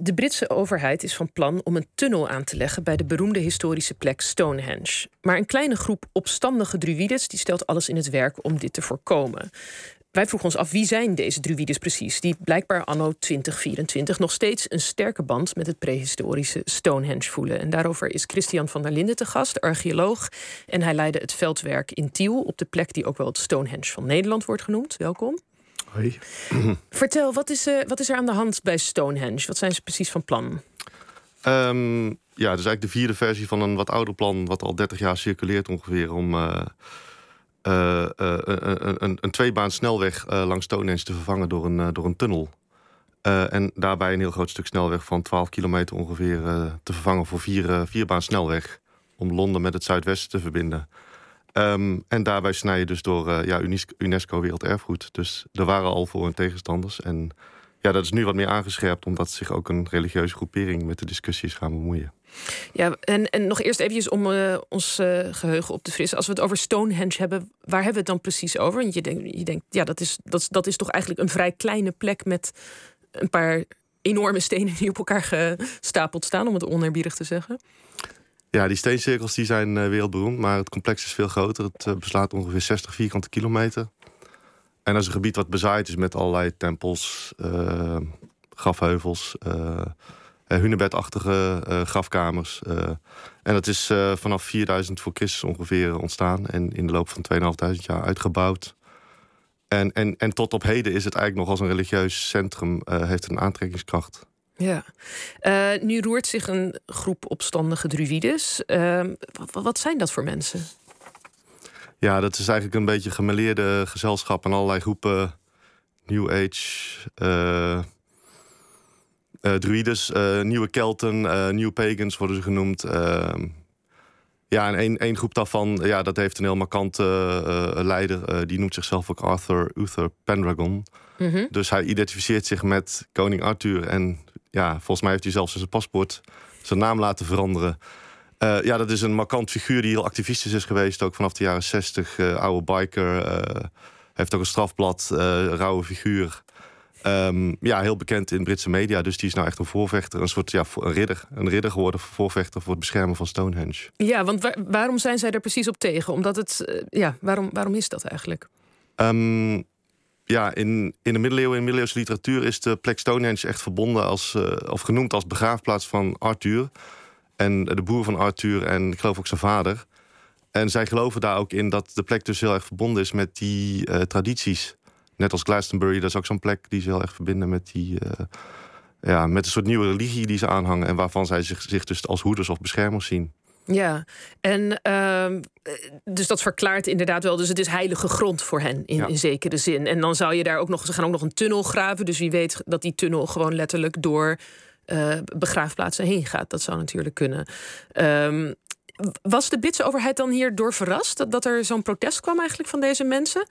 De Britse overheid is van plan om een tunnel aan te leggen bij de beroemde historische plek Stonehenge. Maar een kleine groep opstandige druides die stelt alles in het werk om dit te voorkomen. Wij vroegen ons af wie zijn deze druides precies, die blijkbaar anno 2024 nog steeds een sterke band met het prehistorische Stonehenge voelen. En daarover is Christian van der Linden te gast, archeoloog. En hij leidde het veldwerk in Tiel, op de plek die ook wel het Stonehenge van Nederland wordt genoemd. Welkom. Hoi. Vertel, wat is, uh, wat is er aan de hand bij Stonehenge? Wat zijn ze precies van plan? Um, ja, het is eigenlijk de vierde versie van een wat ouder plan, wat al 30 jaar circuleert ongeveer, om uh, uh, een, een, een tweebaan snelweg langs Stonehenge te vervangen door een, door een tunnel. en daarbij een heel groot stuk snelweg van 12 kilometer ongeveer te vervangen voor vier, vierbaan snelweg. Om Londen met het zuidwesten te verbinden. Um, en daarbij snij je dus door uh, ja, UNESCO Werelderfgoed. Dus er waren al voor- en tegenstanders. En ja, dat is nu wat meer aangescherpt, omdat zich ook een religieuze groepering met de discussies gaan bemoeien. Ja, en, en nog eerst even om uh, ons uh, geheugen op te frissen. Als we het over Stonehenge hebben, waar hebben we het dan precies over? Want je denkt, je denkt ja, dat is, dat, dat is toch eigenlijk een vrij kleine plek met een paar enorme stenen die op elkaar gestapeld staan, om het oneerbiedig te zeggen. Ja, die steencirkels die zijn uh, wereldberoemd, maar het complex is veel groter. Het uh, beslaat ongeveer 60 vierkante kilometer. En dat is een gebied wat bezaaid is met allerlei tempels, uh, grafheuvels, hunebedachtige grafkamers. en dat is vanaf 4000 voor Christus ongeveer ontstaan en in de loop van 2500 jaar uitgebouwd. En, en, en tot op heden is het eigenlijk nog als een religieus centrum, heeft een aantrekkingskracht. Ja, uh, nu roert zich een groep opstandige druides. Uh, wat, wat, zijn dat voor mensen? Ja, dat is eigenlijk een beetje gemeleerde gezelschap en allerlei groepen. New Age, uh, druides, nieuwe Kelten, New Pagans worden ze genoemd. Ehm, ja, en één, één groep daarvan, ja, dat heeft een heel markante leider. die noemt zichzelf ook Arthur Uther Pendragon. Mm -hmm. Dus hij identificeert zich met koning Arthur en ja, volgens mij heeft hij zelfs zijn paspoort zijn naam laten veranderen. Uh, ja, dat is een markant figuur die heel activistisch is geweest, ook vanaf de jaren 60. Uh, oude biker, uh, heeft ook een strafblad, rauwe figuur. Um, ja, heel bekend in Britse media. Dus die is nou echt een voorvechter, een soort ja, een ridder. Een ridder geworden, voorvechter voor het beschermen van Stonehenge. Ja, want waar, waarom zijn zij er precies op tegen? Omdat het, ja, waarom, waarom is dat eigenlijk? Um, ja, in, in de middeleeuwen, in middeleeuwse literatuur, is de plek Stonehenge echt verbonden als, uh, of genoemd als begraafplaats van Arthur. En de boer van Arthur en ik geloof ook zijn vader. En zij geloven daar ook in dat de plek dus heel erg verbonden is met die uh, tradities. Net als Glastonbury, dat is ook zo'n plek die ze heel erg verbinden met die. Uh, ja, met een soort nieuwe religie die ze aanhangen. En waarvan zij zich, zich dus als hoeders of beschermers zien. Ja, en uh, dus dat verklaart inderdaad wel. Dus het is heilige grond voor hen in, ja. in, zekere zin. En dan zou je daar ook nog. Ze gaan ook nog een tunnel graven. Dus wie weet dat die tunnel gewoon letterlijk door uh, begraafplaatsen heen gaat. Dat zou natuurlijk kunnen. Um, was de Britse overheid dan hierdoor verrast dat, dat er zo'n protest kwam eigenlijk van deze mensen?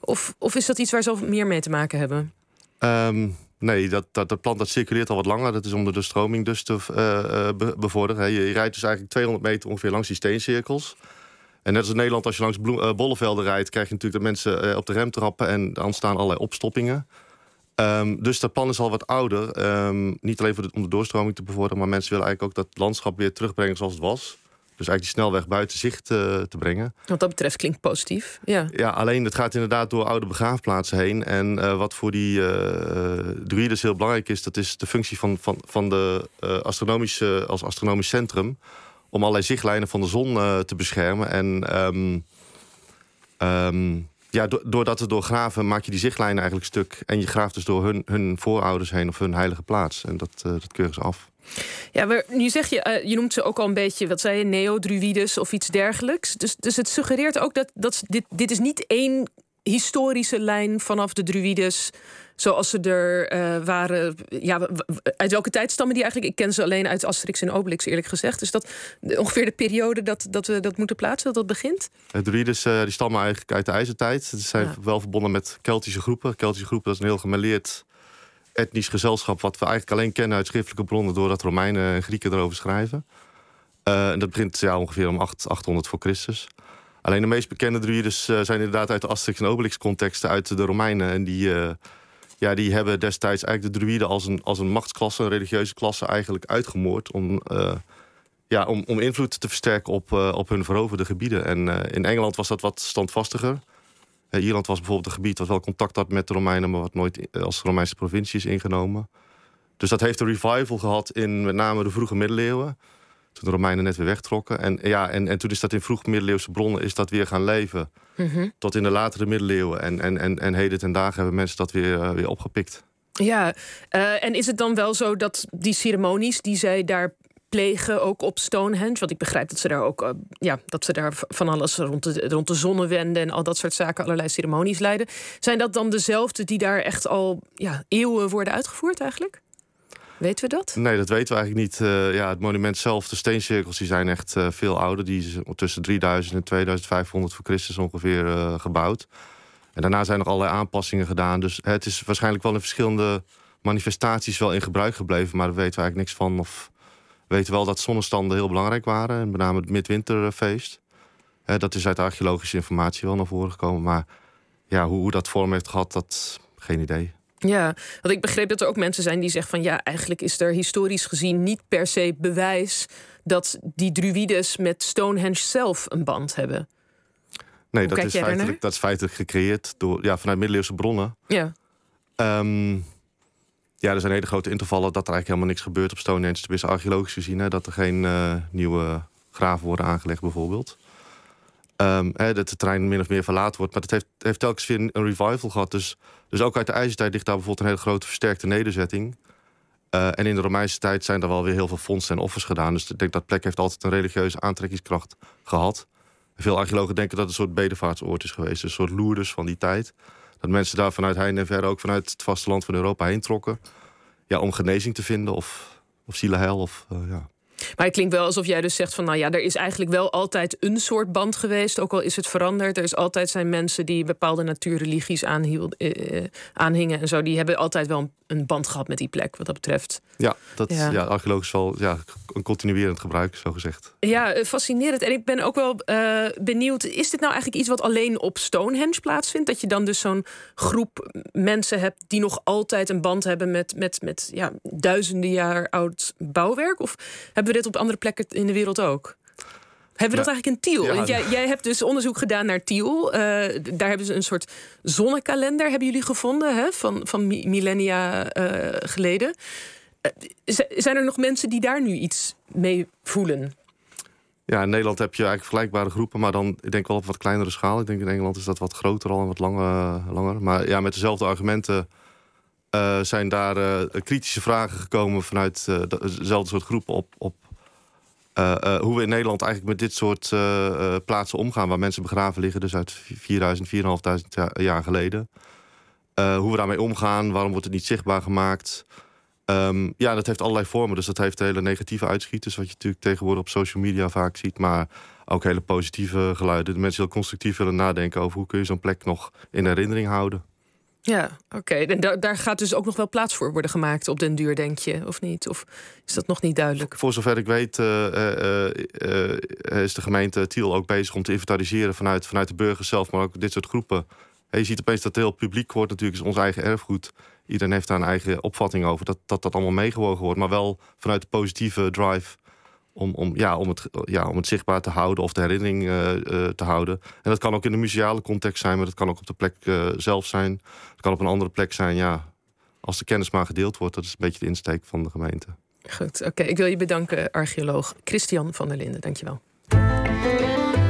Of, of is dat iets waar ze meer mee te maken hebben? Um, Nee, dat, dat, dat plant dat circuleert al wat langer. Dat is om de stroming dus te uh, be bevorderen. Je, je, rijdt dus eigenlijk 200 meter ongeveer langs die steencirkels. En net als in Nederland, als je langs uh, bollevelden rijdt... krijg je natuurlijk dat mensen op de rem trappen... en dan staan allerlei opstoppingen. Um, dus dat plan is al wat ouder. Um, niet alleen voor om de doorstroming te bevorderen... maar mensen willen eigenlijk ook dat landschap weer terugbrengen zoals het was. Dus eigenlijk die snelweg buiten zicht uh, te brengen. Wat dat betreft klinkt positief. Ja, ja alleen het gaat inderdaad door oude begraafplaatsen heen. En uh, wat voor die uh, druides heel belangrijk is... dat is de functie van, van, van de astronomische, als astronomisch centrum... om allerlei zichtlijnen van de zon te beschermen. En um, um, ja, do doordat het door graven maak je die zichtlijnen eigenlijk stuk. En je graaft dus door hun, hun voorouders heen of hun heilige plaats. En dat, dat keuren ze af. Ja, maar nu zeg je, uh, je noemt ze ook al een beetje, wat zei je, neo-druides of iets dergelijks. Dus, dus het suggereert ook dat, dat dit, dit is niet één historische lijn vanaf de druides zoals ze er uh, waren. Ja, uit welke tijd stammen die eigenlijk? Ik ken ze alleen uit Asterix en Obelix, eerlijk gezegd. Is dat ongeveer de periode dat, dat we dat moeten plaatsen, dat dat begint? De druides uh, die stammen eigenlijk uit de ijzertijd. Ze zijn ja. wel verbonden met Keltische groepen. Keltische groepen, dat is een heel gemeleerd etnisch gezelschap... wat we eigenlijk alleen kennen uit schriftelijke bronnen... doordat Romeinen en Grieken erover schrijven. Uh, en dat begint ja, ongeveer om 8, 800 voor Christus. Alleen de meest bekende druides uh, zijn inderdaad uit de Asterix en Obelix contexten... uit de Romeinen. En die, uh, ja, die hebben destijds eigenlijk de druïden als een, als een machtsklasse, een religieuze klasse, eigenlijk uitgemoord. Om, ja, om, om invloed te versterken op, op hun veroverde gebieden. En in Engeland was dat wat standvastiger. Ierland was bijvoorbeeld een gebied dat wel contact had met de Romeinen, maar wat nooit als Romeinse provincie is ingenomen. Dus dat heeft een revival gehad in met name de vroege middeleeuwen. Toen de Romeinen net weer wegtrokken. En, ja, en, en toen is dat in vroeg middeleeuwse bronnen is dat weer gaan leven. Mm Tot in de latere middeleeuwen. En, en, en, en heden ten dagen hebben mensen dat weer, uh, weer opgepikt. Ja, uh, en is het dan wel zo dat die ceremonies die zij daar plegen, ook op Stonehenge? Want ik begrijp dat ze daar ook uh, ja, dat ze daar van alles rond de, rond de en al dat soort zaken, allerlei ceremonies leiden. Zijn dat dan dezelfde die daar echt al ja, eeuwen worden uitgevoerd eigenlijk? Weten we dat? Nee, dat weten we eigenlijk niet. Uh, ja, het monument zelf, de steencirkels, die zijn echt uh, veel ouder. Die zijn tussen 3000 en 2500 voor Christus ongeveer gebouwd. En daarna zijn er allerlei aanpassingen gedaan. Dus het is waarschijnlijk wel in verschillende manifestaties wel in gebruik gebleven. Maar daar weten we eigenlijk niks van. Of weten wel dat zonnestanden heel belangrijk waren. En met name het midwinterfeest. dat is uit archeologische informatie wel naar voren gekomen. Maar ja, hoe, hoe dat vorm heeft gehad, dat geen idee. Ja, want ik begreep dat er ook mensen zijn die zeggen van ja, eigenlijk is er historisch gezien niet per se bewijs dat die druides met Stonehenge zelf een band hebben. Nee, dat is, feitelijk, dat is feitelijk gecreëerd door, ja, vanuit middeleeuwse bronnen. Ja. Um, ja, er zijn hele grote intervallen dat er eigenlijk helemaal niks gebeurt op Stonehenge. Tenminste, archeologisch gezien, hè, dat er geen uh, nieuwe graven worden aangelegd bijvoorbeeld. Um, hè, dat de trein min of meer verlaten wordt. Maar dat heeft, heeft telkens weer een revival gehad. Dus, dus ook uit de ijzertijd ligt daar bijvoorbeeld een hele grote versterkte nederzetting. Uh, en in de Romeinse tijd zijn er wel weer heel veel fondsen en offers gedaan. Dus ik denk dat plek heeft altijd een religieuze aantrekkingskracht gehad. Veel archeologen denken dat het een soort bedevaartsoord is geweest. Een soort loerders van die tijd. Dat mensen daar vanuit heinde en ver ook vanuit het vasteland van Europa heen trokken. Ja, om genezing te vinden of, of zielenheil. Of, uh, ja. Maar het klinkt wel alsof jij dus zegt van nou ja, er is eigenlijk wel altijd een soort band geweest, ook al is het veranderd. Er is altijd zijn mensen die bepaalde natuurreligies aanhield, eh, aanhingen en zo. Die hebben altijd wel een band gehad met die plek, wat dat betreft. Ja, dat ja. ja archeologisch wel ja, een continuerend gebruik, zo gezegd. Ja, eh, fascinerend. En ik ben ook wel uh, benieuwd, is dit nou eigenlijk iets wat alleen op Stonehenge plaatsvindt? Dat je dan dus zo'n groep mensen hebt die nog altijd een band hebben met, met, met ja, duizenden jaar oud bouwwerk? Of hebben we dit op andere plekken in de wereld ook? Hebben we dat eigenlijk in Tiel? Ja, jij, jij, hebt dus onderzoek gedaan naar Tiel. Uh, daar hebben ze een soort zonnekalender, hebben jullie gevonden, hè? Van, van millennia uh, geleden. Uh, zijn er nog mensen die daar nu iets mee voelen? Ja, in Nederland heb je eigenlijk vergelijkbare groepen, maar dan ik denk wel op wat kleinere schaal. Ik denk in Engeland is dat wat groter al en wat langer. langer. Maar ja, met dezelfde argumenten zijn daar kritische vragen gekomen vanuit dezelfde soort groepen op, op uh, uh, hoe we in Nederland eigenlijk met dit soort uh, plaatsen omgaan... waar mensen begraven liggen, dus uit 4000, 4500 jaar geleden. hoe we daarmee omgaan, waarom wordt het niet zichtbaar gemaakt... Um, ja, dat heeft allerlei vormen. Dus dat heeft hele negatieve uitschieters... wat je natuurlijk tegenwoordig op social media vaak ziet... maar ook hele positieve geluiden. De mensen heel constructief willen nadenken over... hoe kun je zo'n plek nog in herinnering houden. Ja, oké. En daar, daar gaat dus ook nog wel plaats voor worden gemaakt op den duur, denk je, of niet? Of is dat nog niet duidelijk? Voor zover ik weet uh, uh, uh, is de gemeente Tiel ook bezig om te inventariseren vanuit, vanuit de burgers zelf, maar ook dit soort groepen. Je ziet opeens dat het heel publiek wordt, natuurlijk is ons eigen erfgoed. Iedereen heeft daar een eigen opvatting over, dat dat, dat allemaal meegewogen wordt, maar wel vanuit de positieve drive om, om, ja, om, het, ja, om het zichtbaar te houden of de herinnering uh, uh, te houden. En dat kan ook in de museale context zijn, maar dat kan ook op de plek uh, zelf zijn. Het kan op een andere plek zijn, ja. Als de kennis maar gedeeld wordt, dat is een beetje de insteek van de gemeente. Goed, oké. Ik wil je bedanken, archeoloog Christian van der Linden. Dankjewel.